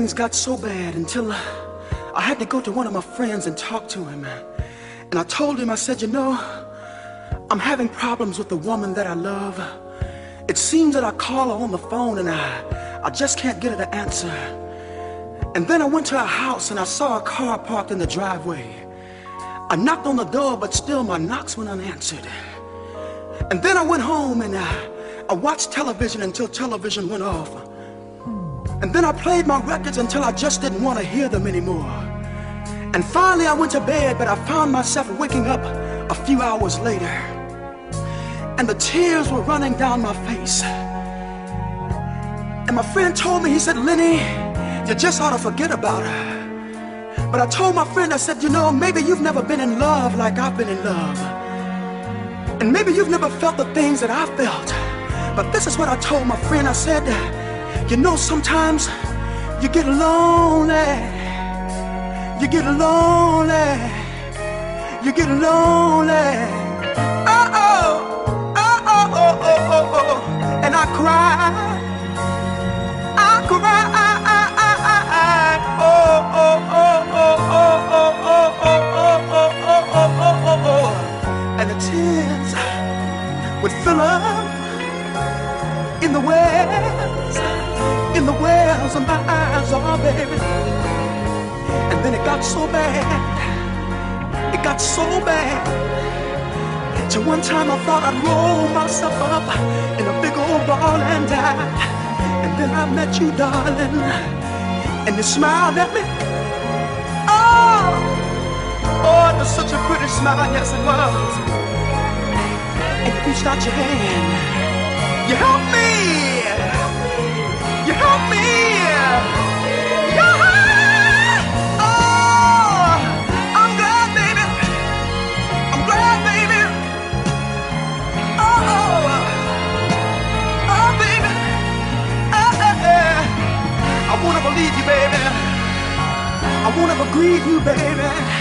things got so bad until I had to go to one of my friends and talk to him. And I told him, I said, you know, I'm having problems with the woman that I love. It seems that I call her on the phone and I, I just can't get her to answer. And then I went to her house and I saw a car parked in the driveway. I knocked on the door, but still my knocks went unanswered. And then I went home and I, I watched television until television went off. And then I played my records until I just didn't want to hear them anymore. And finally I went to bed, but I found myself waking up a few hours later. And the tears were running down my face. And my friend told me, he said, Lenny, you just ought to forget about her. But I told my friend, I said, you know, maybe you've never been in love like I've been in love. And maybe you've never felt the things that I felt. But this is what I told my friend. I said, you know, sometimes you get lonely. You get lonely. You get lonely. Oh, oh, oh, oh, oh, oh, oh, oh. And I cry. I cry. And the tears would fill up in the wells, in the wells of my eyes, oh baby. And then it got so bad, it got so bad. Till one time I thought I'd roll myself up in a big old ball and die. And then I met you, darling, and you smiled at me. Oh, oh, it was such a pretty smile, yes it was. And you reached out your hand. You helped me. I won't ever leave you, baby. I won't ever grieve you, baby.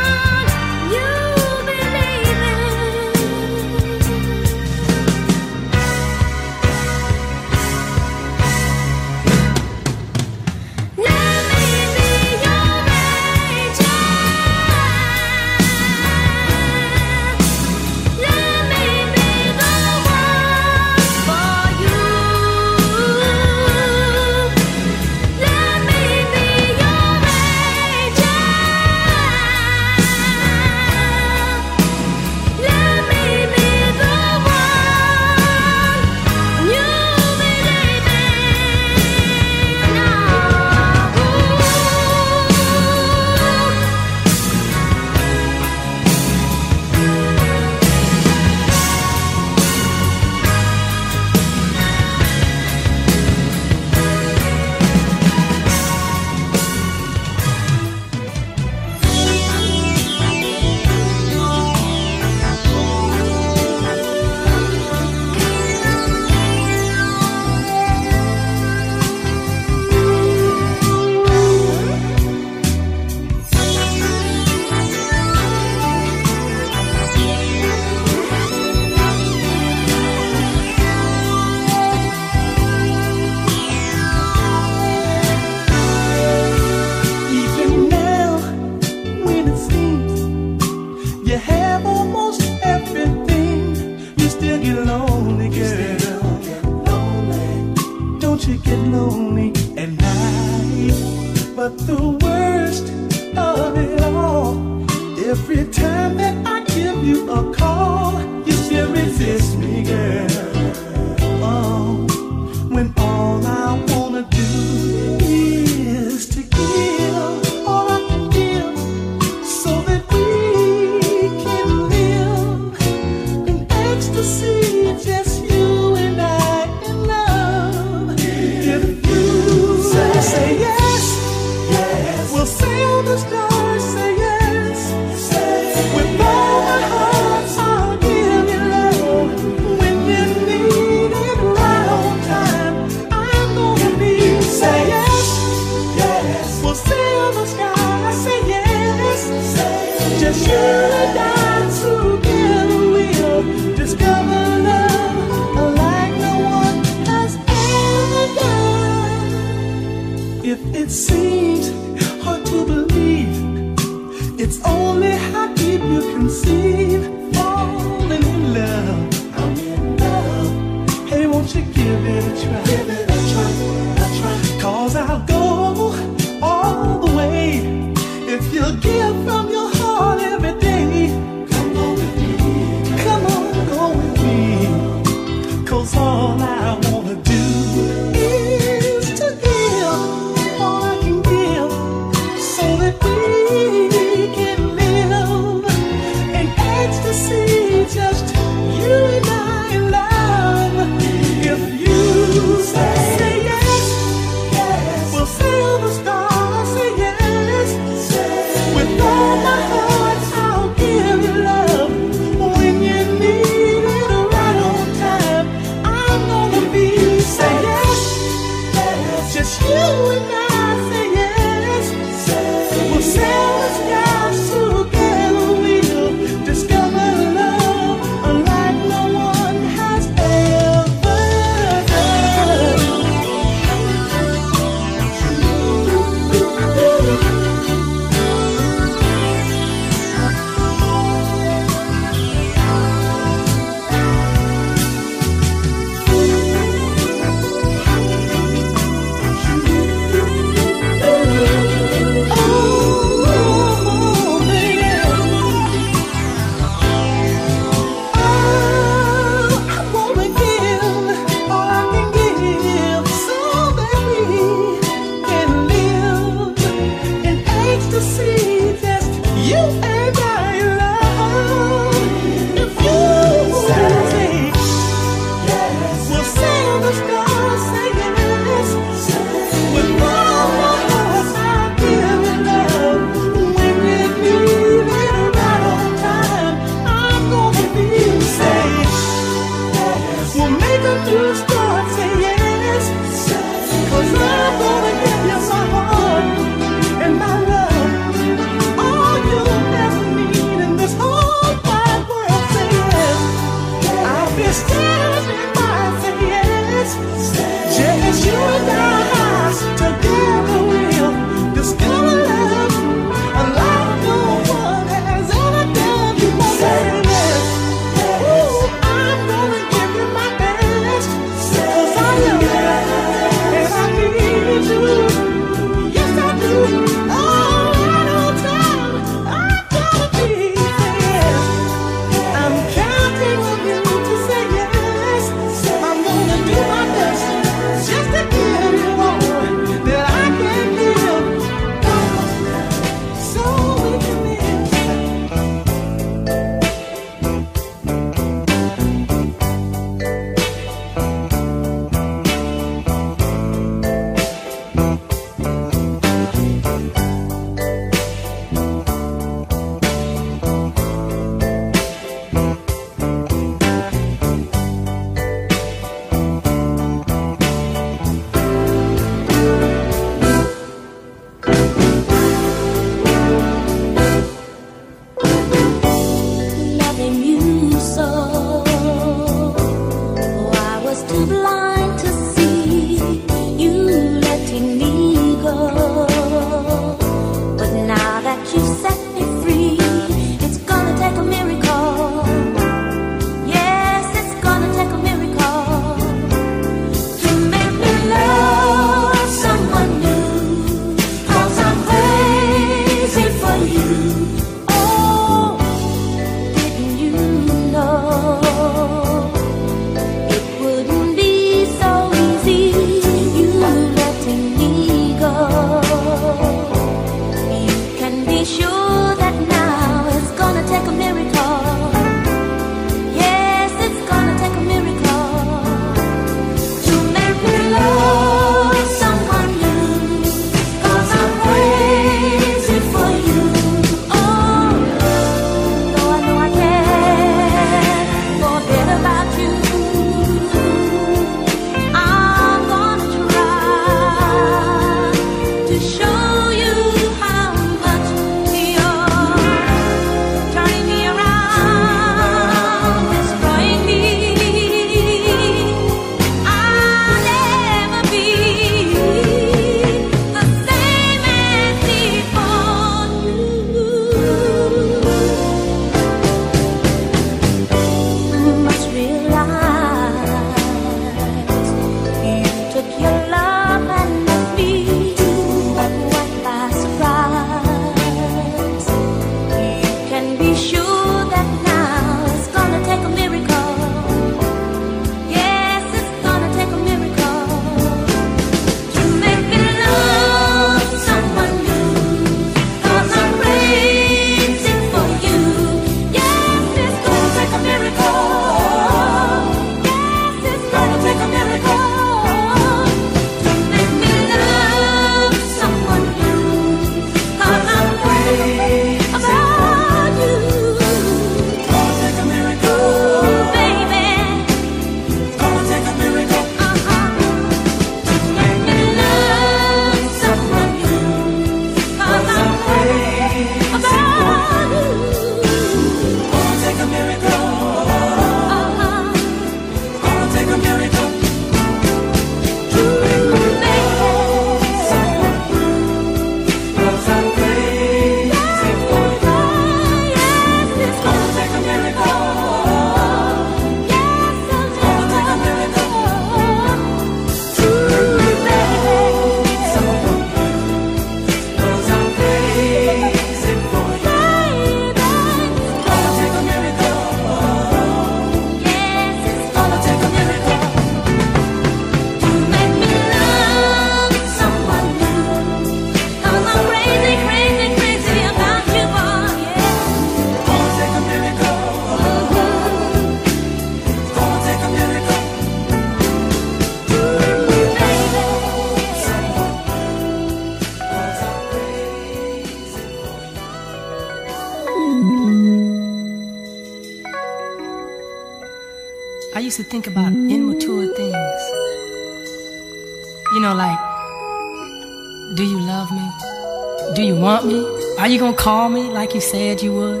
Call me like you said you would?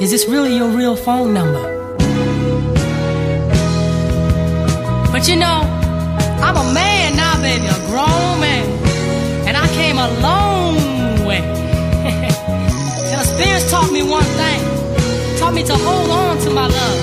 Is this really your real phone number? But you know, I'm a man now, baby, a grown man. And I came a long way. and experience taught me one thing. Taught me to hold on to my love.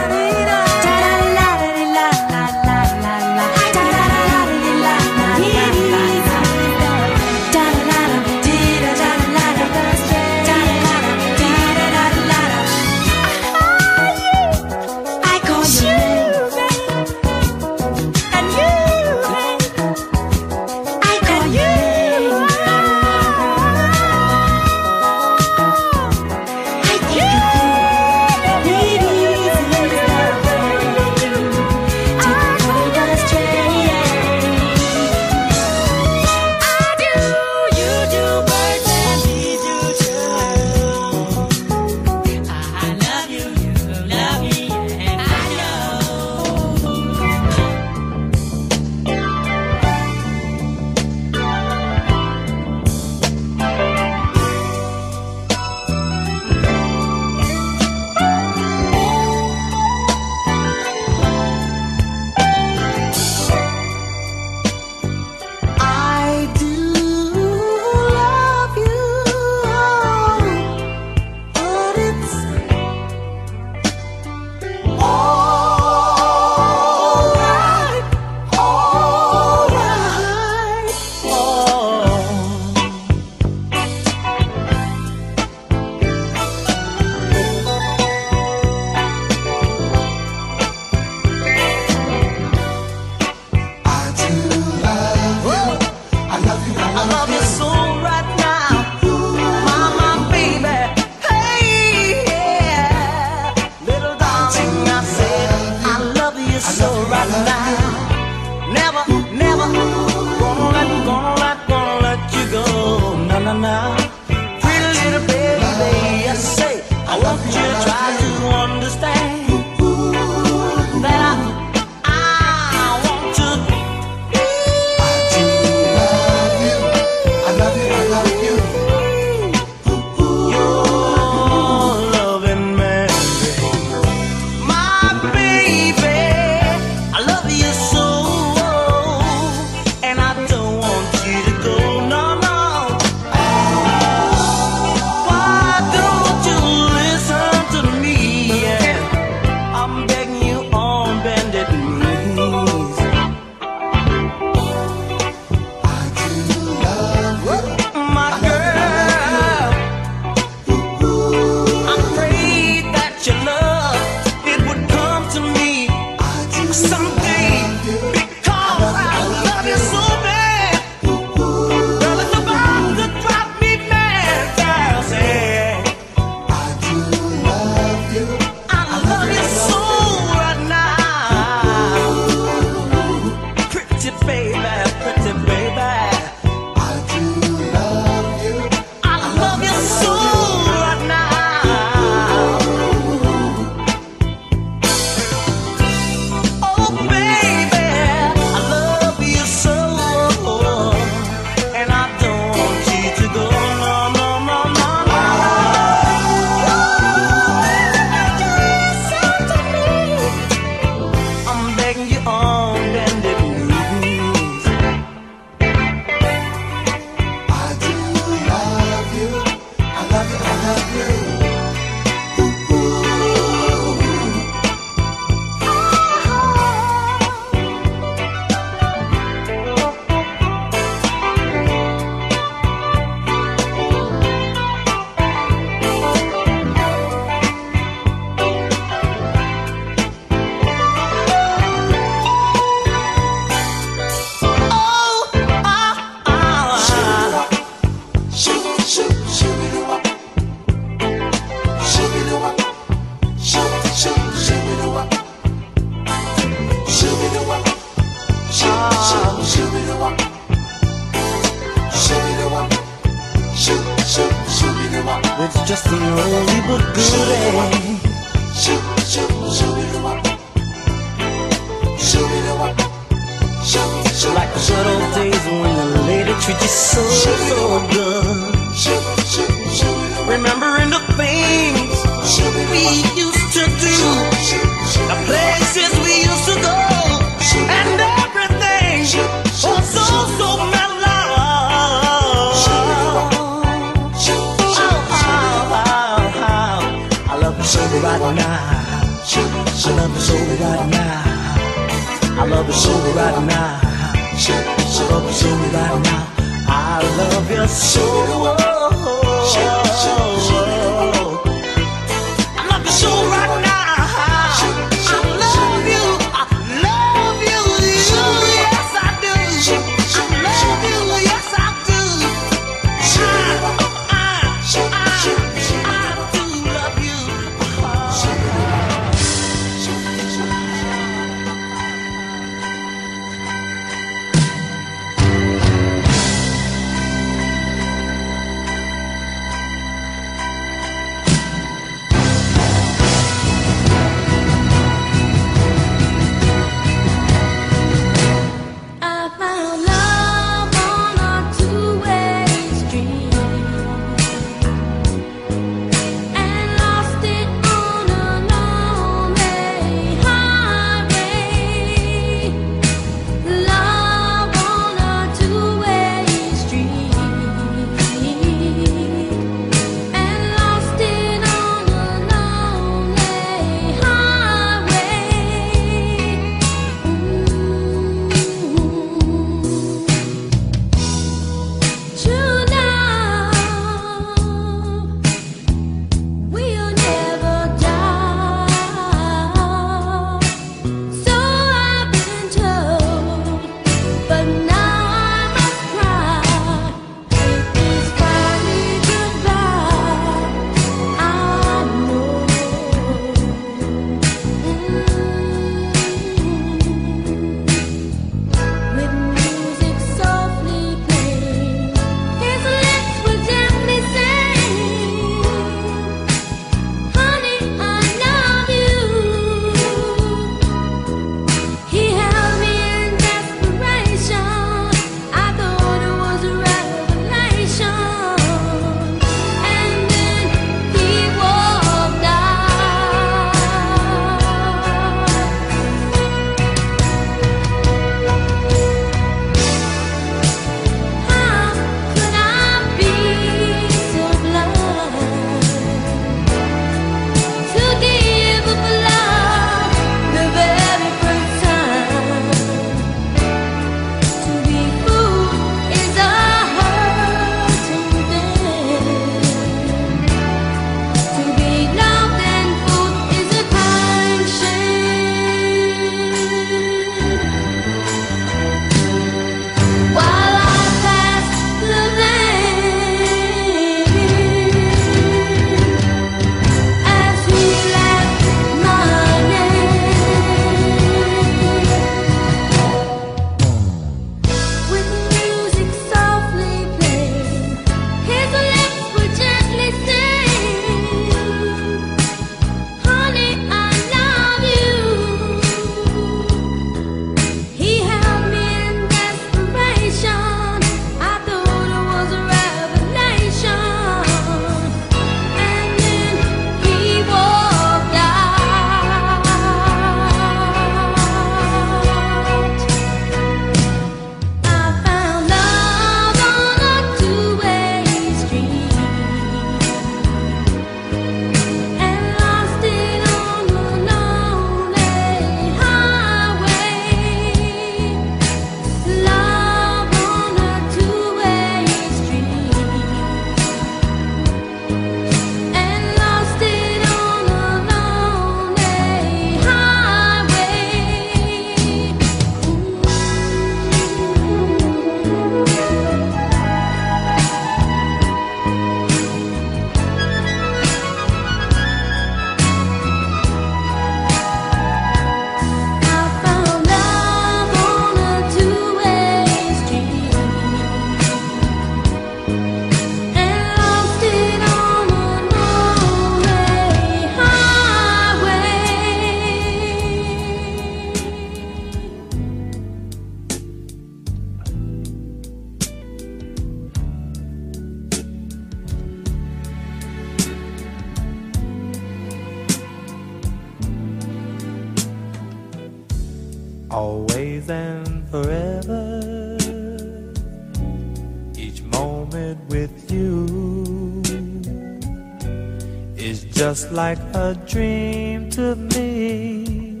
just like a dream to me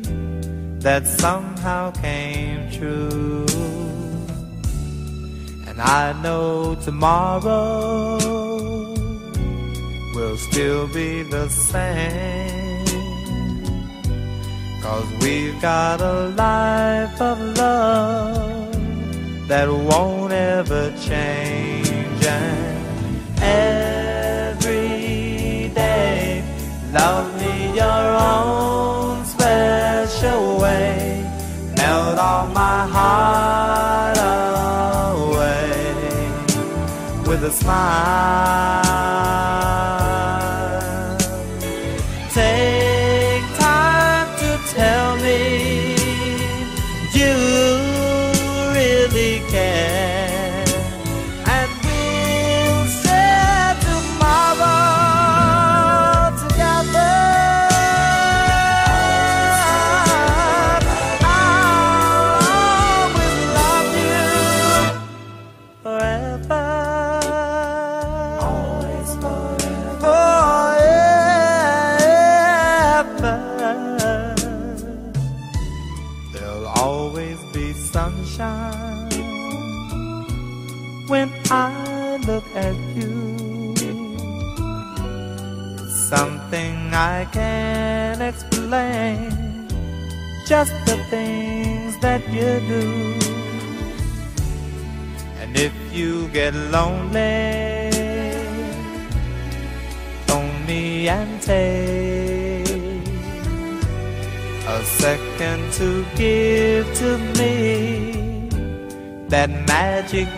that somehow came true. And I know tomorrow will still be the same. Cause we've got a life of love that won't ever change. you do. And if you get lonely, phone me and take a second to give to me that magic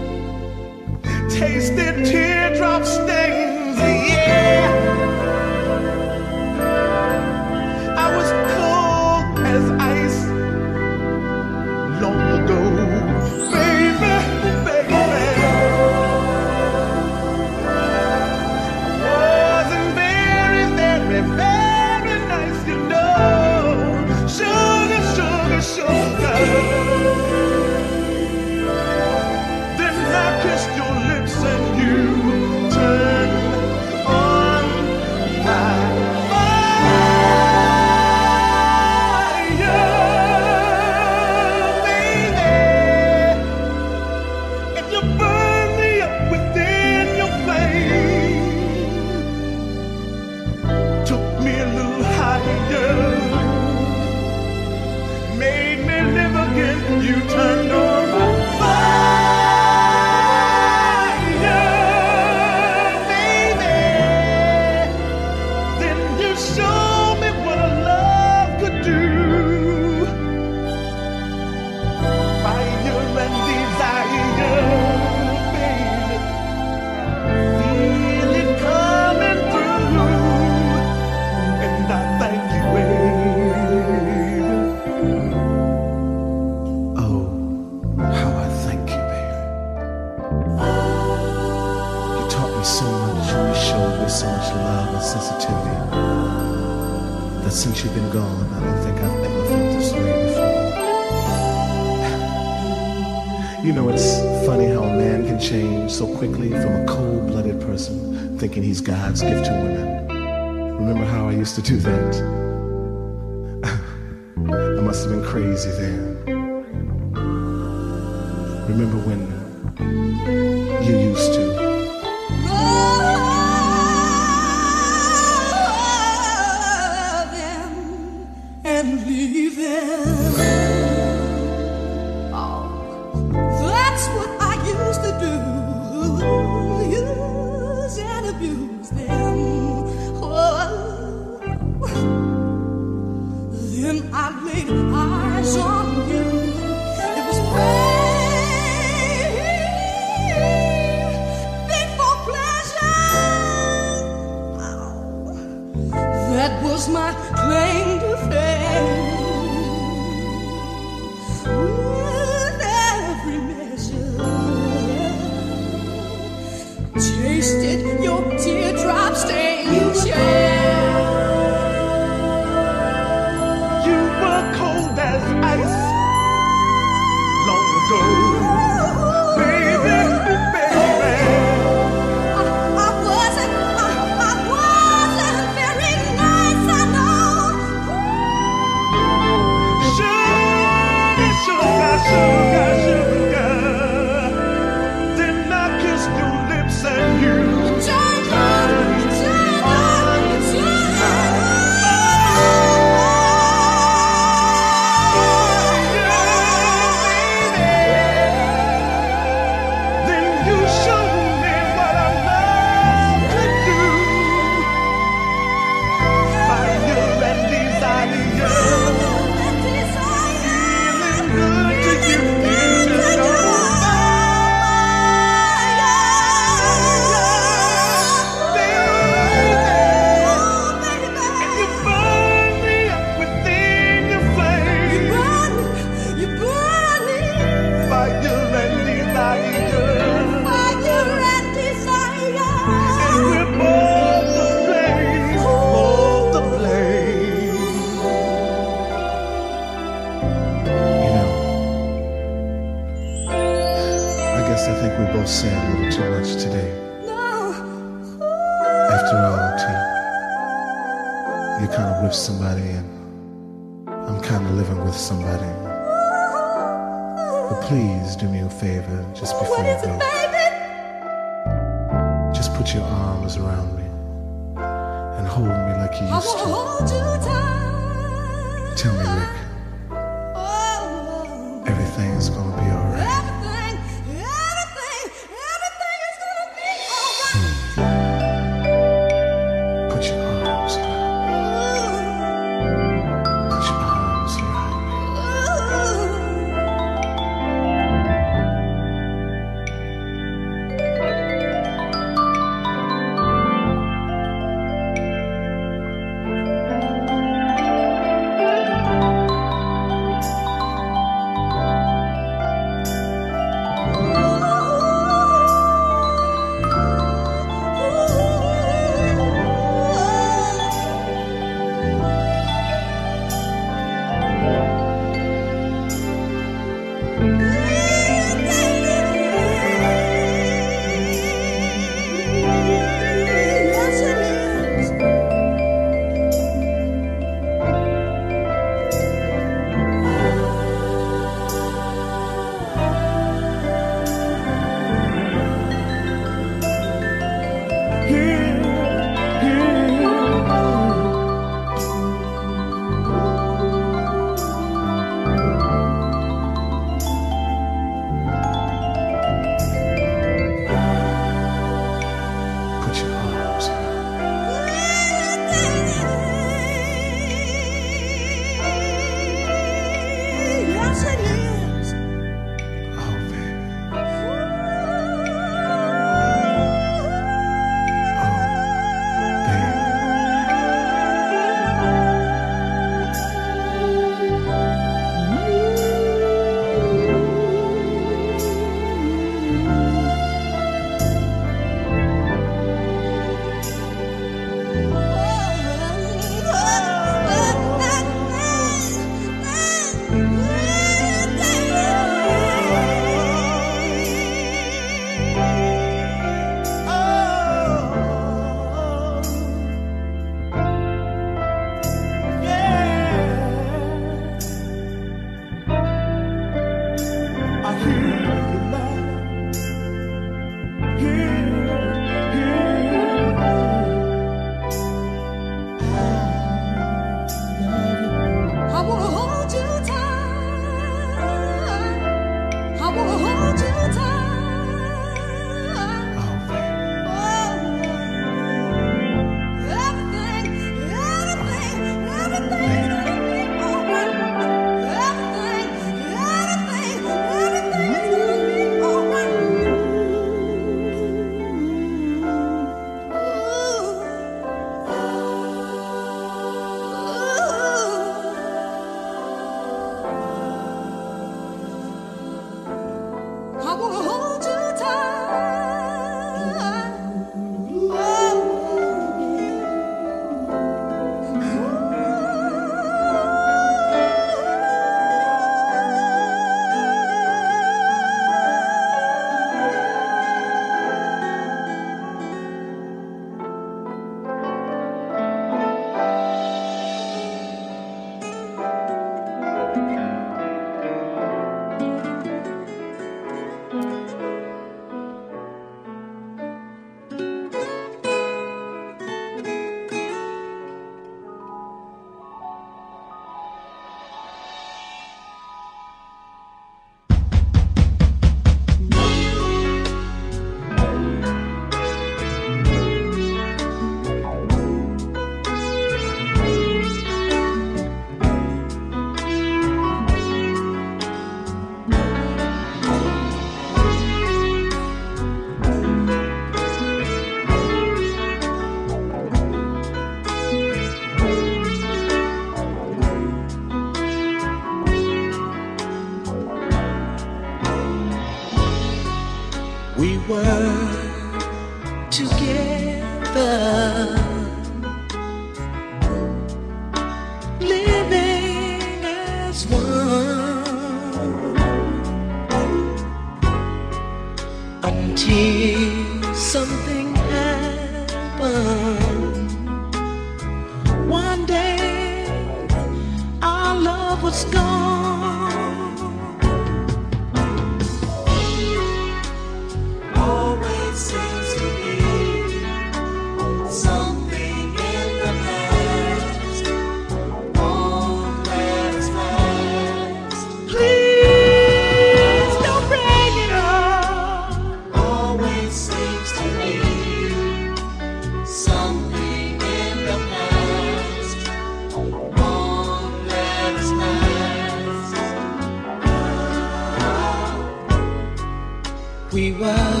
We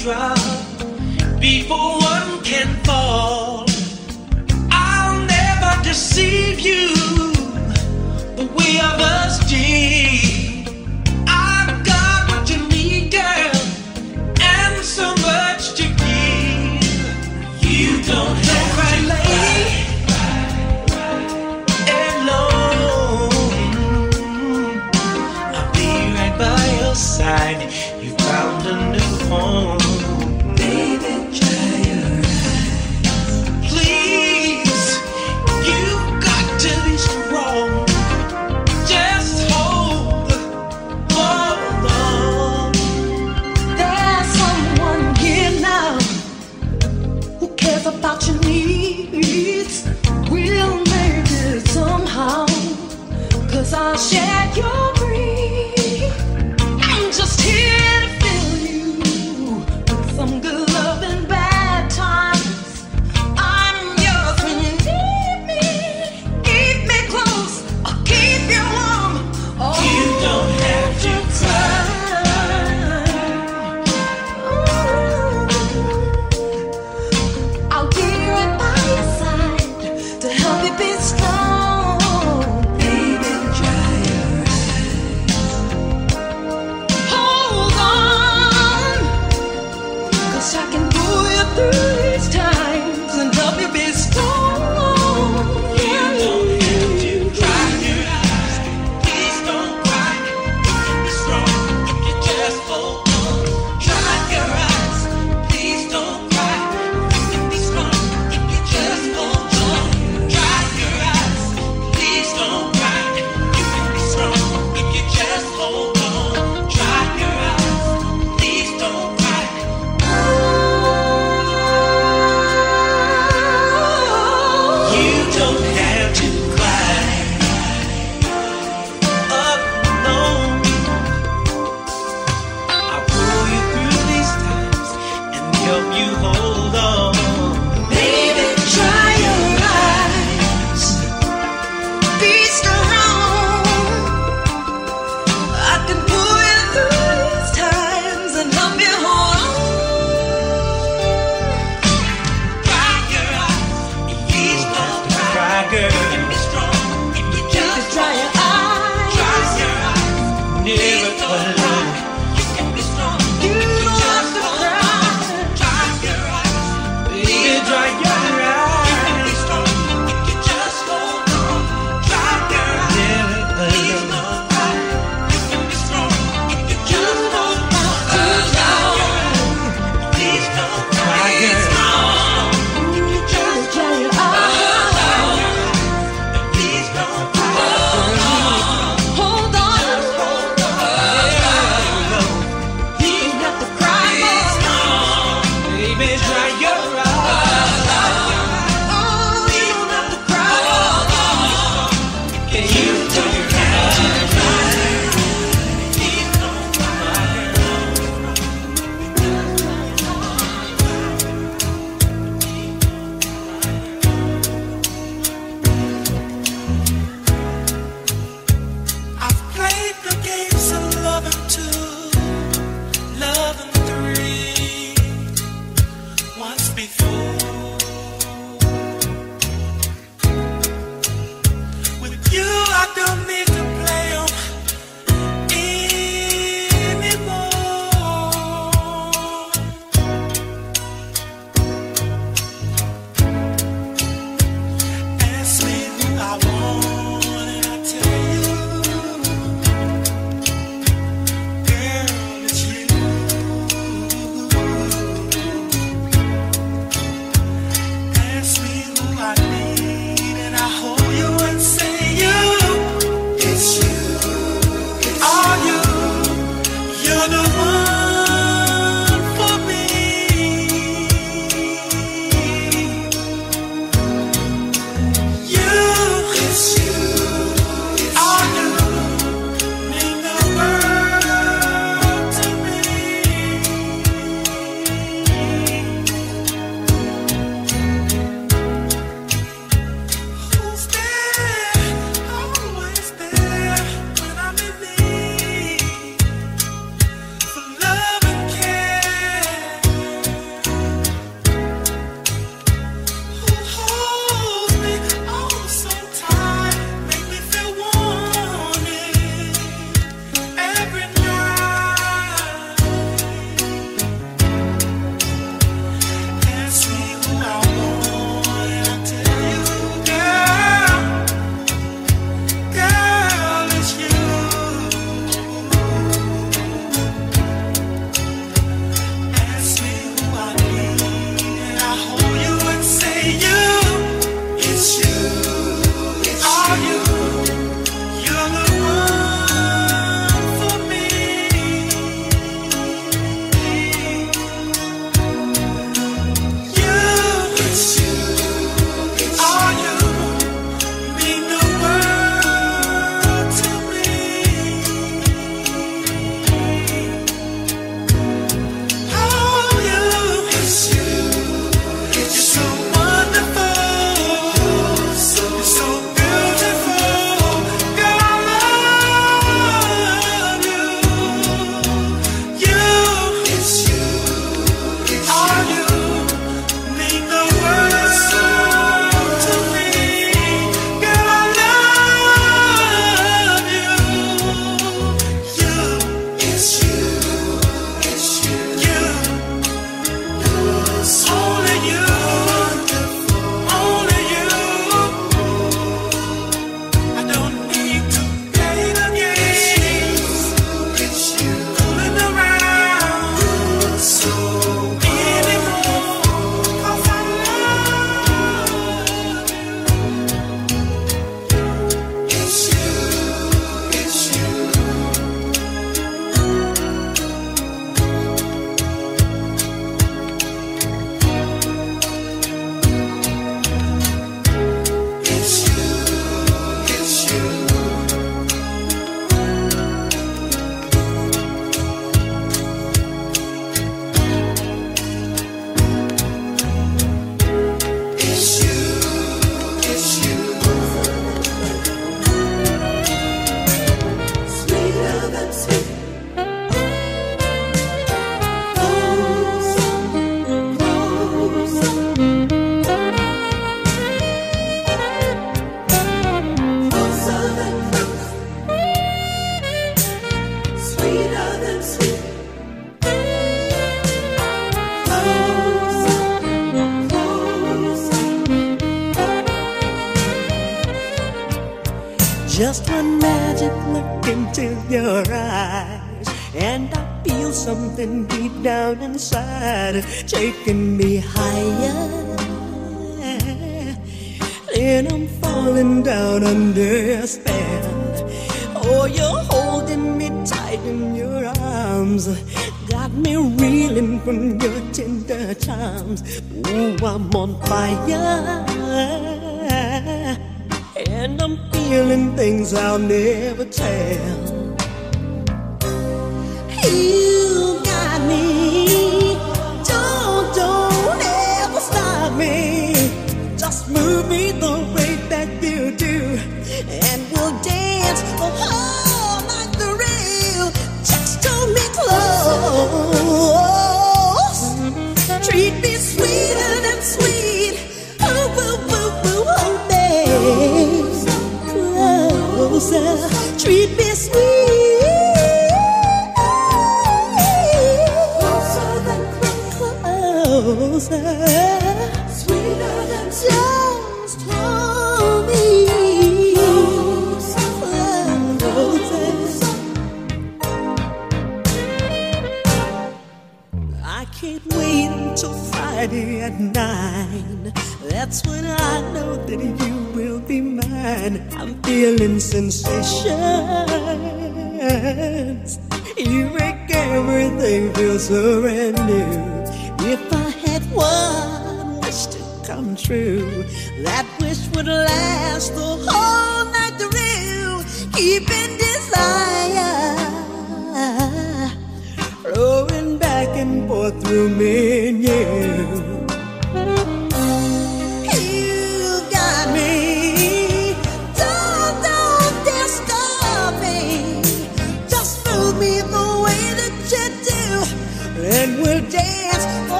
drop before one can fall. I'll never deceive you the way others did. Share your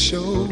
show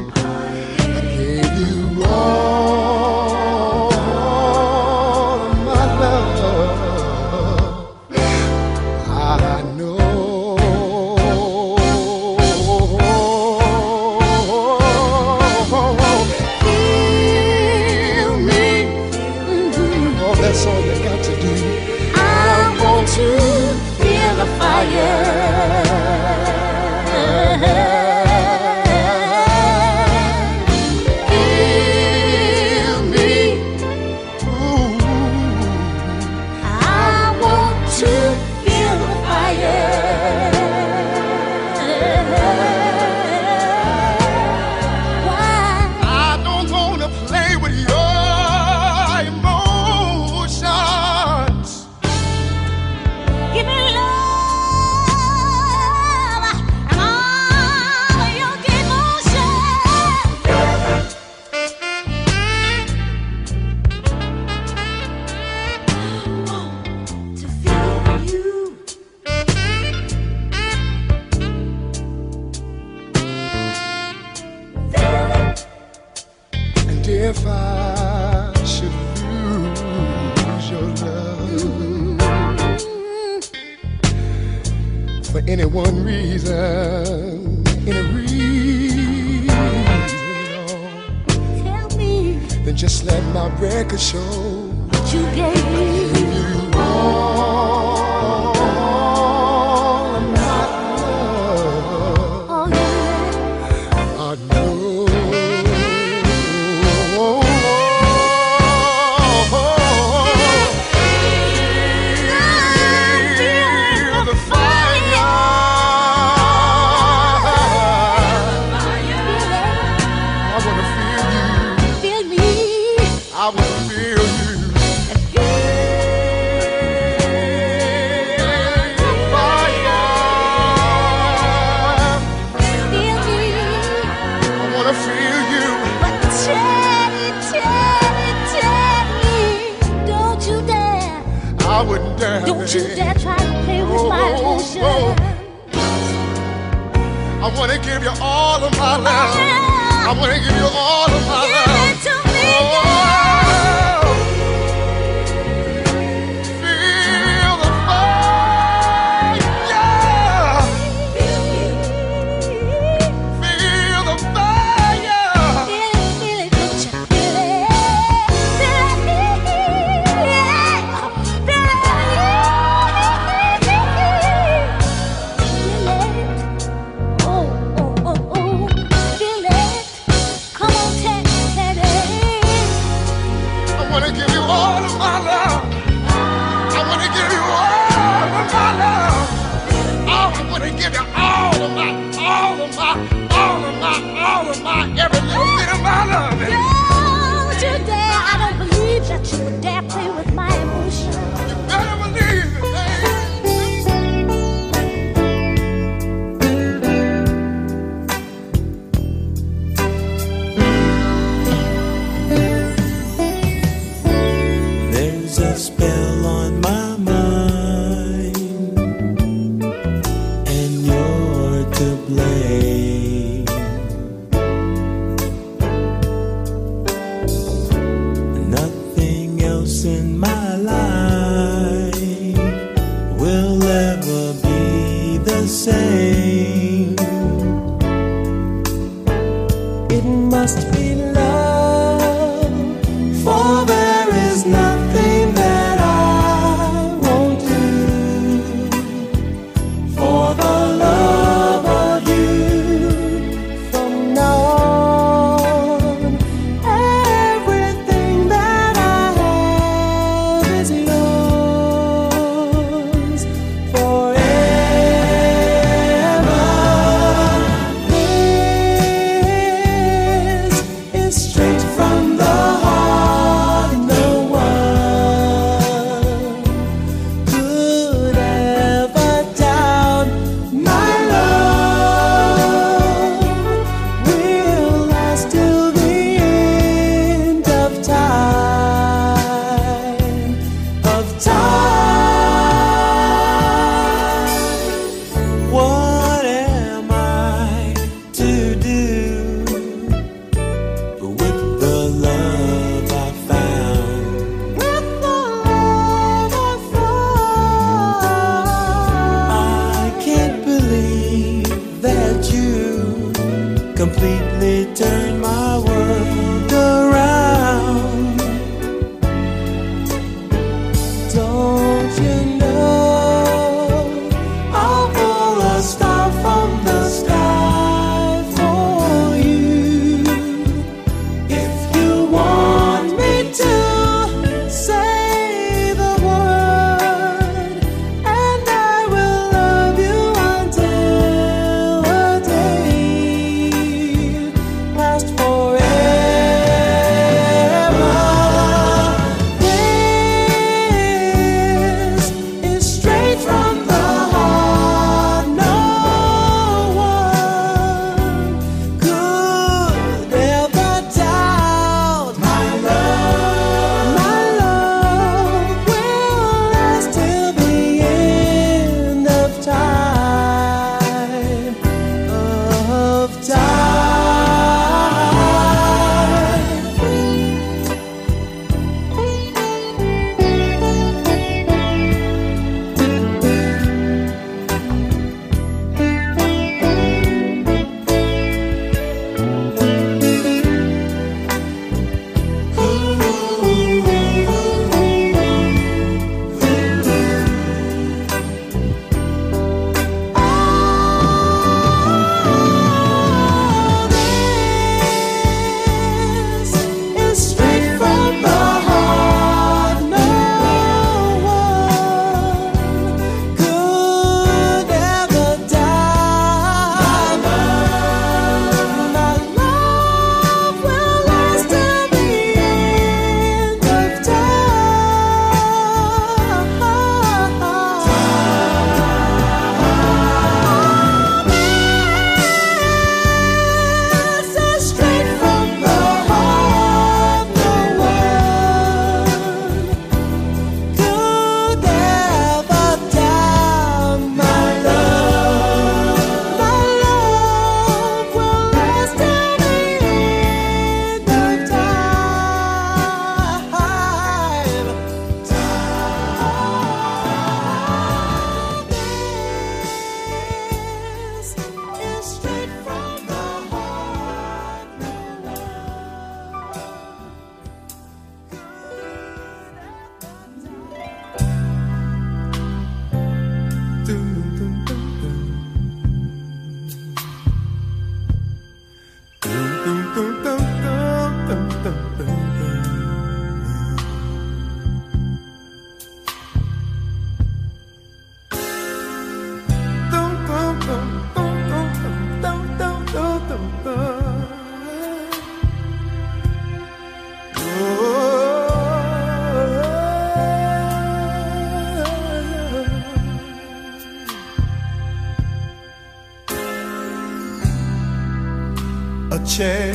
chair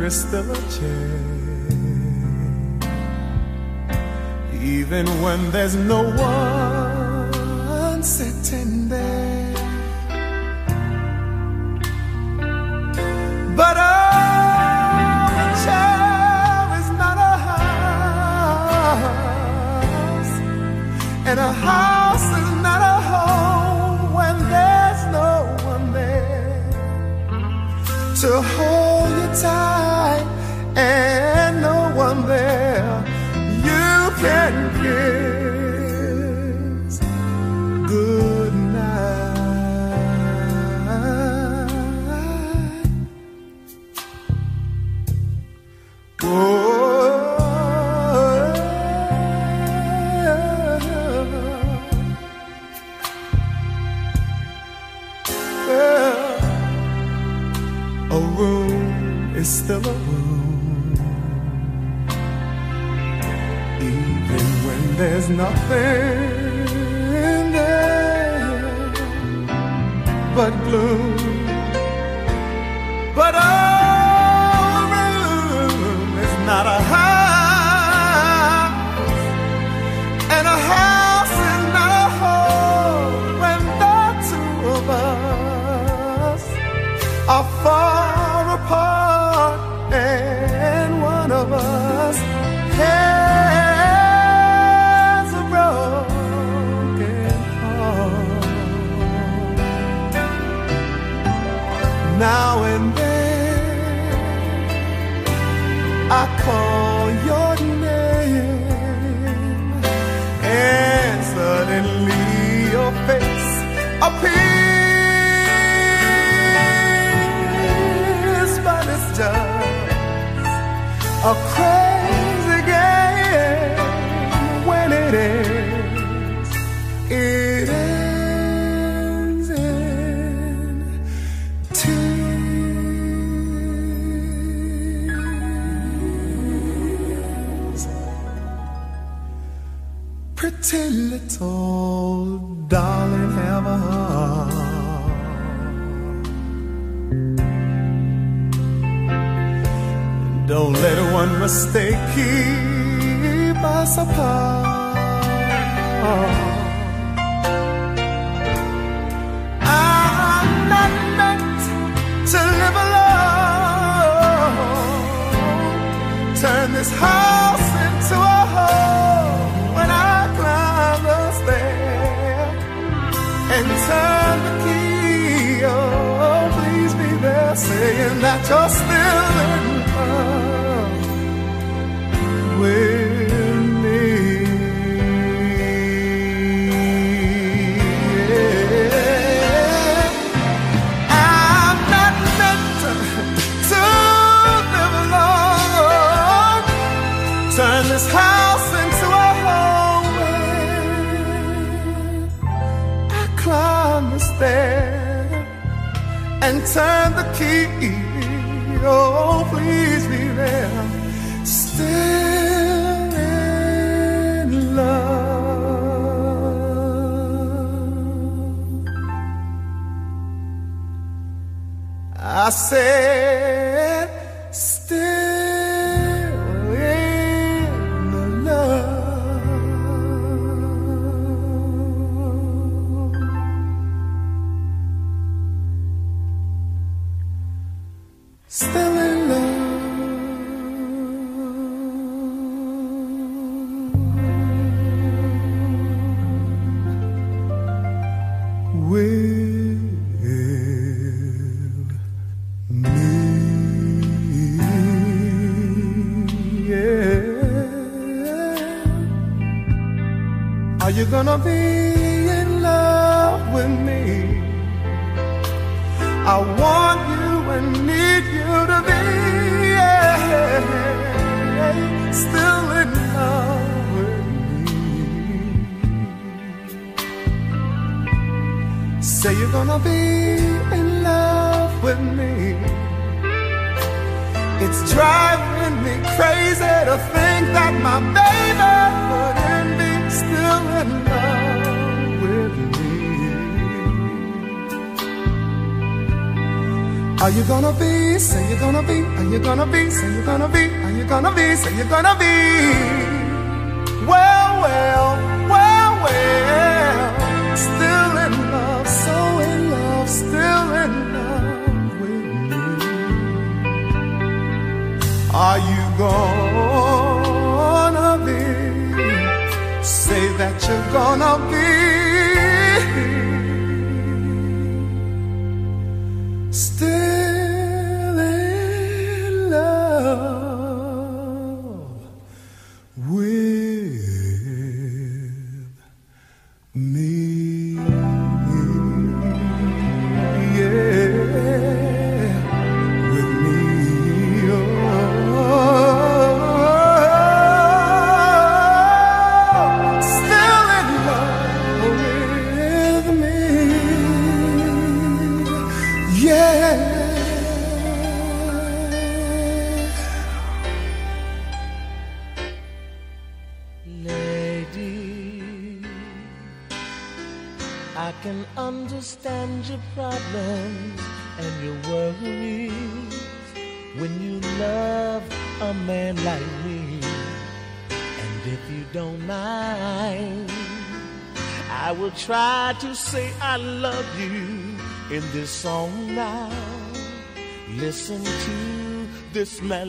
is still a chair, even when there's no one. till it all, darling, have a heart. Don't let one mistake keep us apart. this house that you're still turn the key. Oh, please be there. Still in love. I say.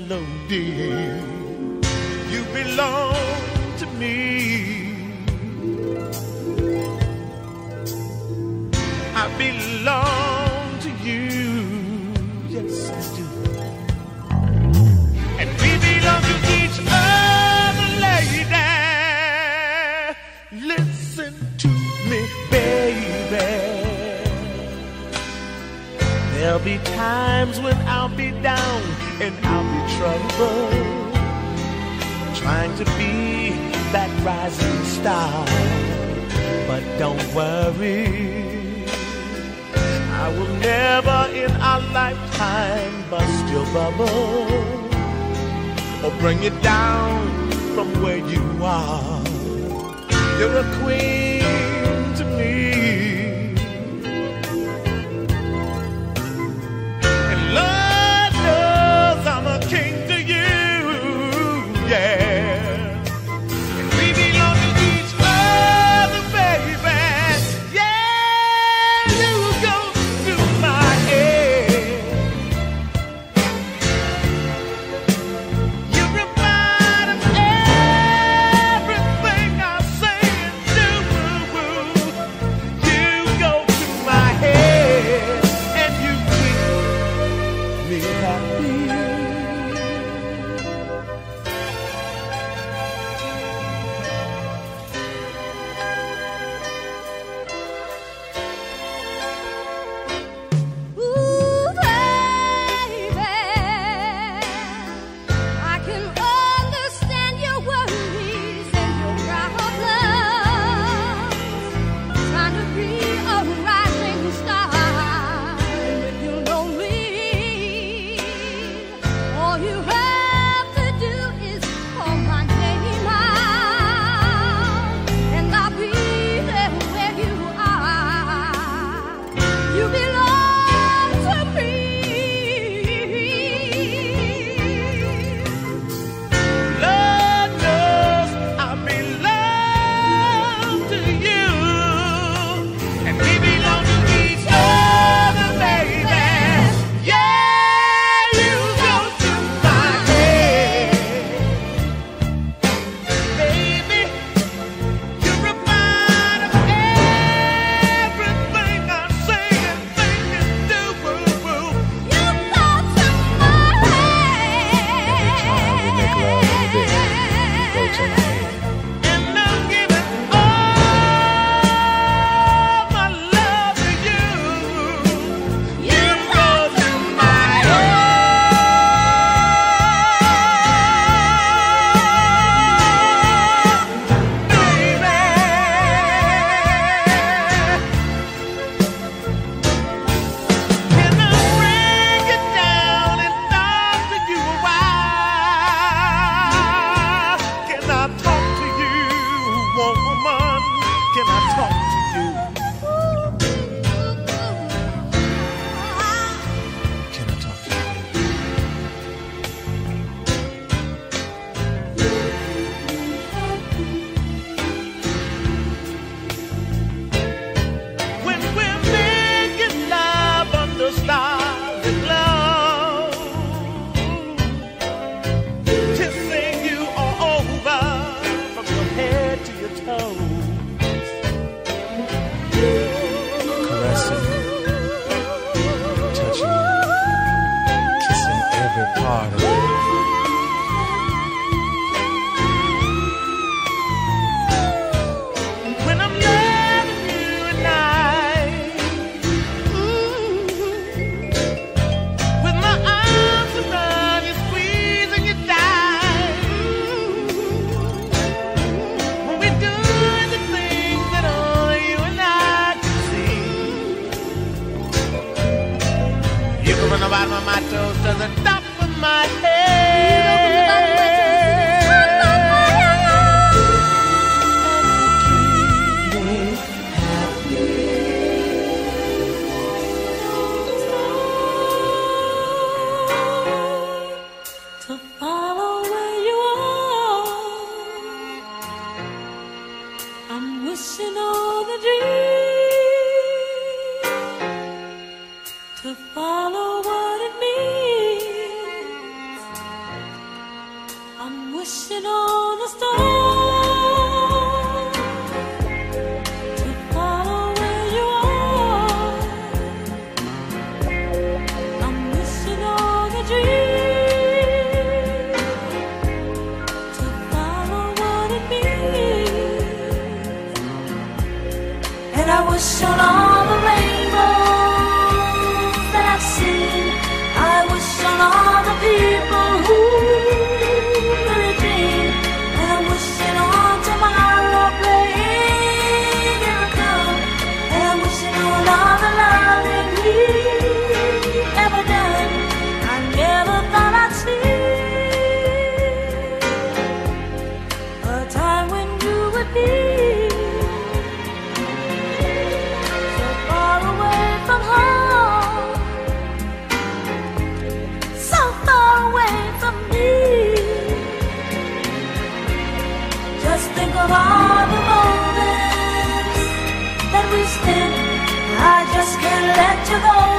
melody. You're let you go.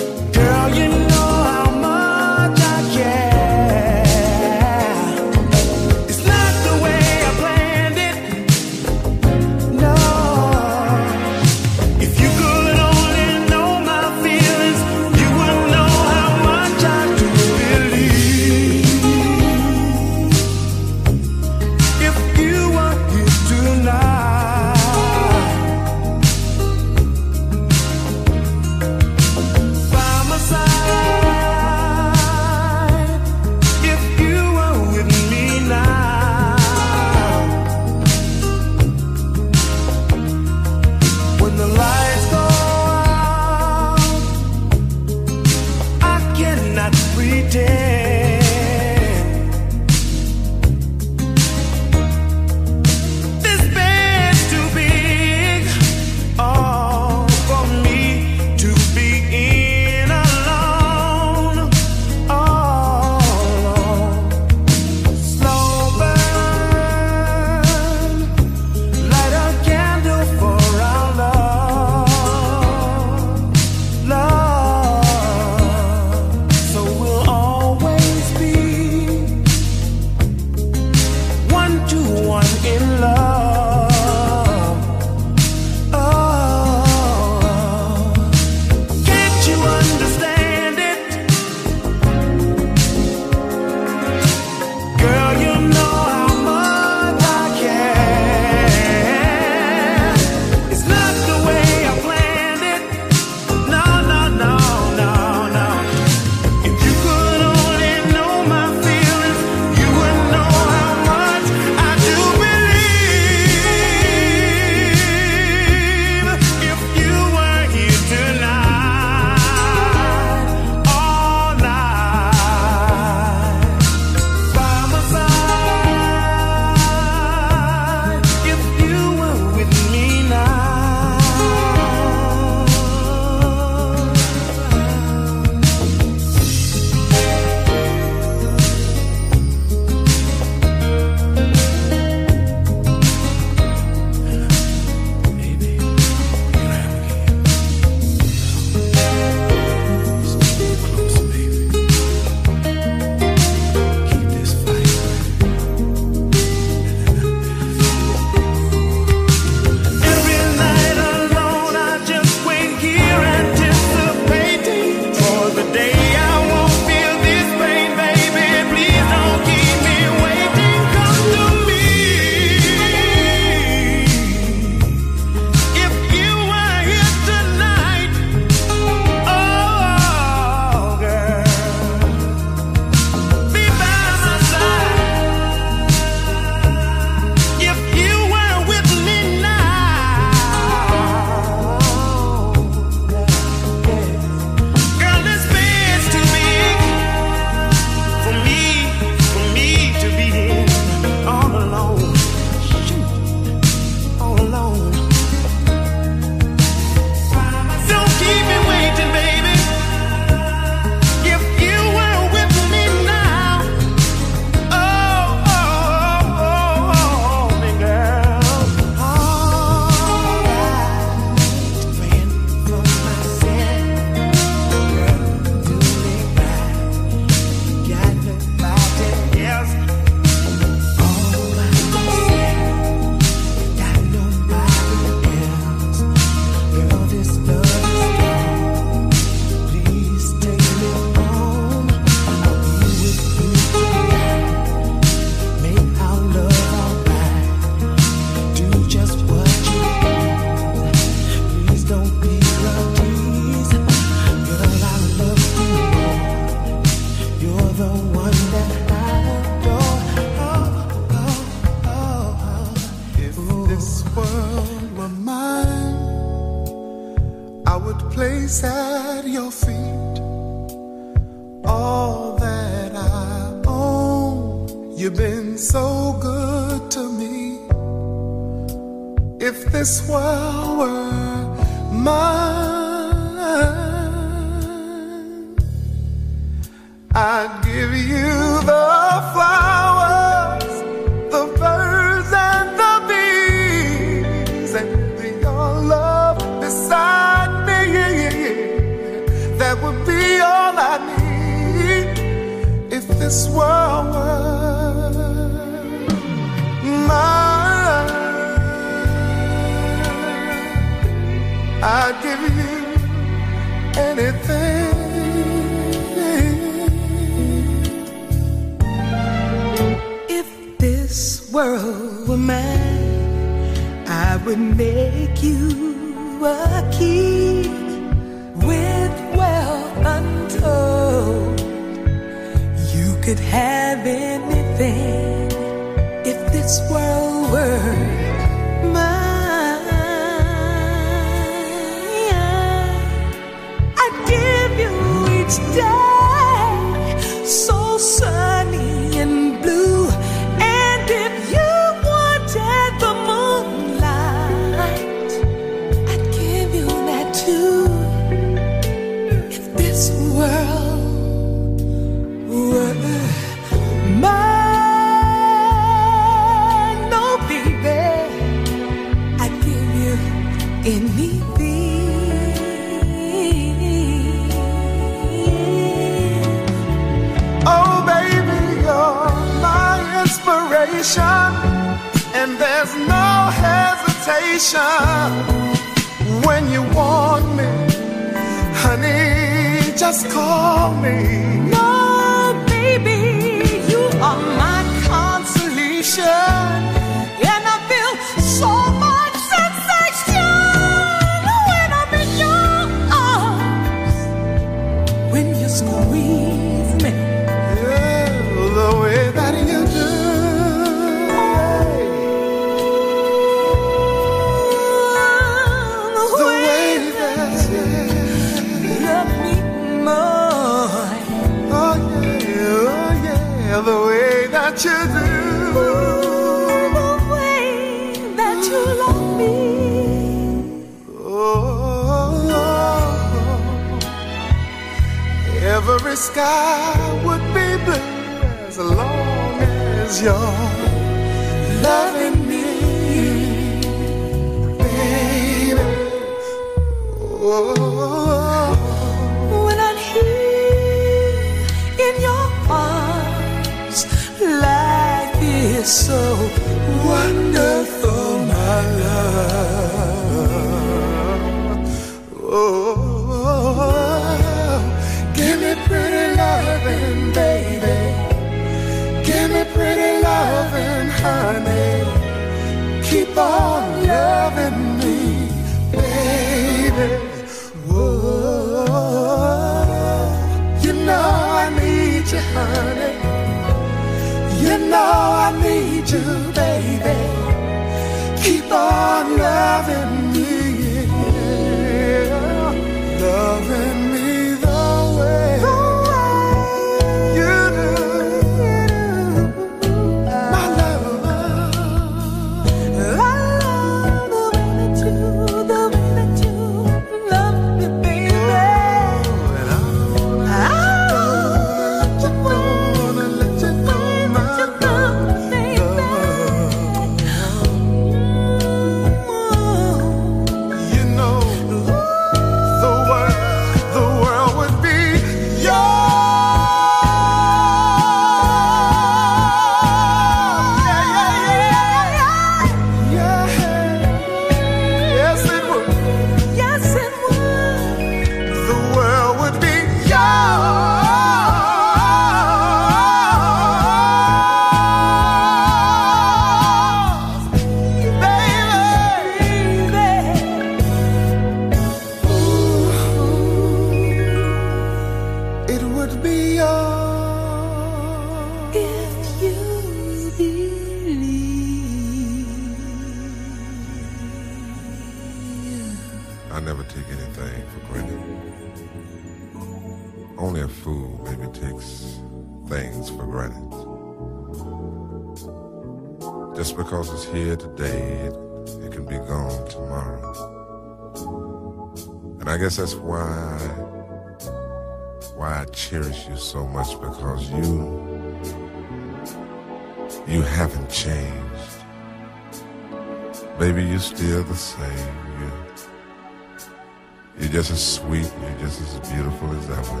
You're just as sweet, you're just as beautiful as ever.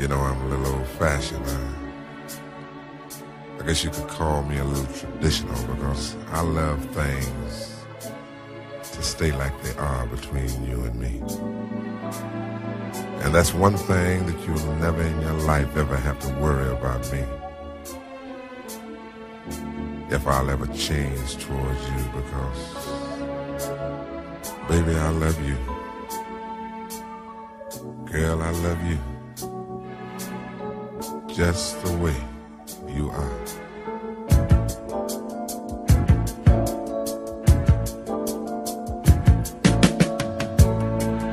You know I'm a little old fashioned. I, uh, I guess you could call me a little traditional because I love things to stay like they are between you and me. And that's one thing that you'll never in your life ever have to worry about me. If I'll ever change towards you because, baby, I love you. Girl, I love you. Just the way you are.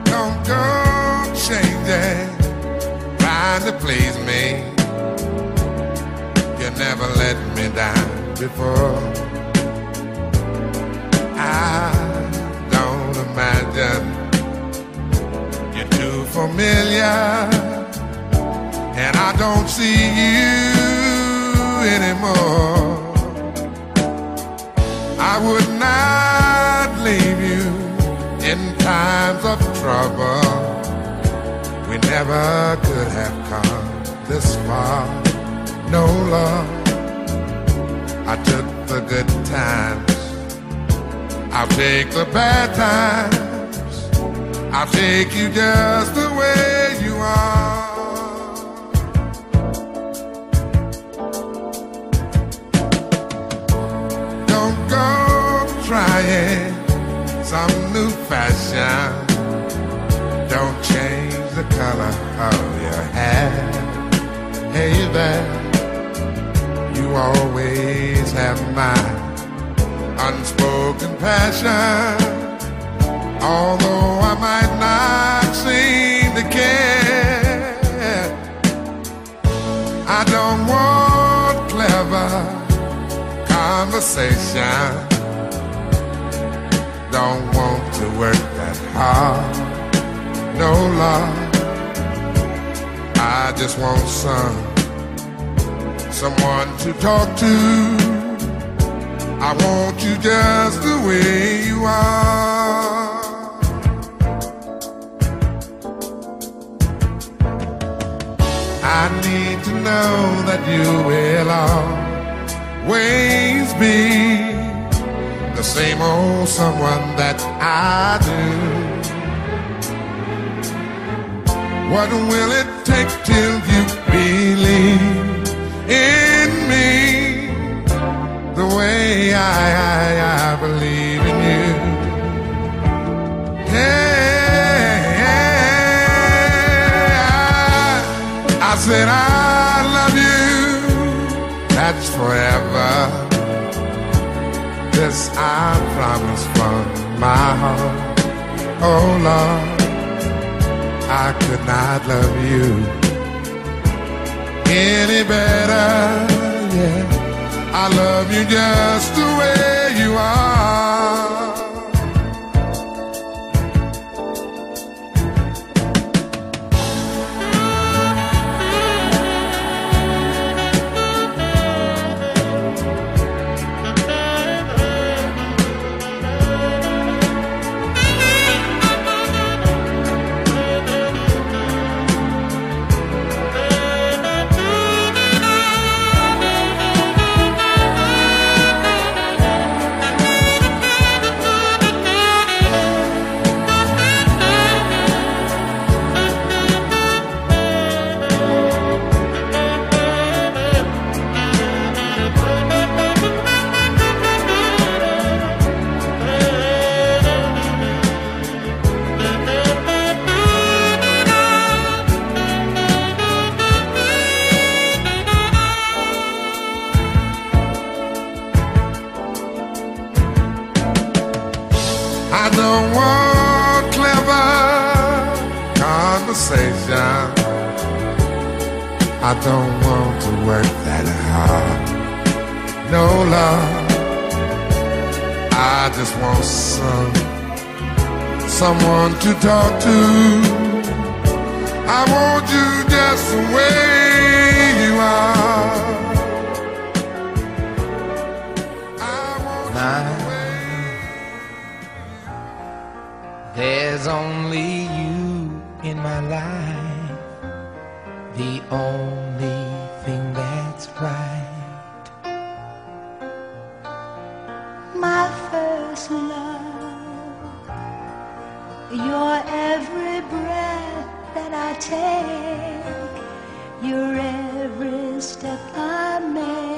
Don't go changing, trying to please me. You never let me down before. I familiar, and I don't see you anymore. I would not leave you in times of trouble. We never could have come this far. No love. I took the good times. I'll take the bad times. I'll take you just the way you are. Don't go trying some new fashion. Don't change the color of your hair. Hey there, you always have my unspoken passion. Although I might not seem to care, I don't want clever conversation. Don't want to work that hard. No love. I just want some someone to talk to. I want you just the way you are. I need to know that you will always be the same old someone that I do. What will it take till you believe in me the way I, I, I believe in you? Yeah, said I love you. That's forever. This I promise from my heart. Oh Lord. I could not love you any better. Yeah, I love you just the way you are. I don't want to work that hard. No love. I just want some someone to talk to. I want you just the way you are. Now, there's only you in my life the only take your every step I make.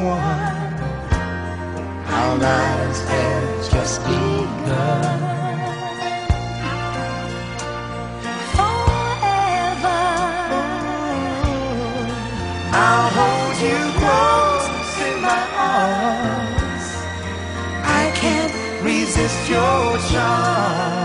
one. Our lives have just begun. Forever, I'll hold you close in my arms. I can't resist your charm.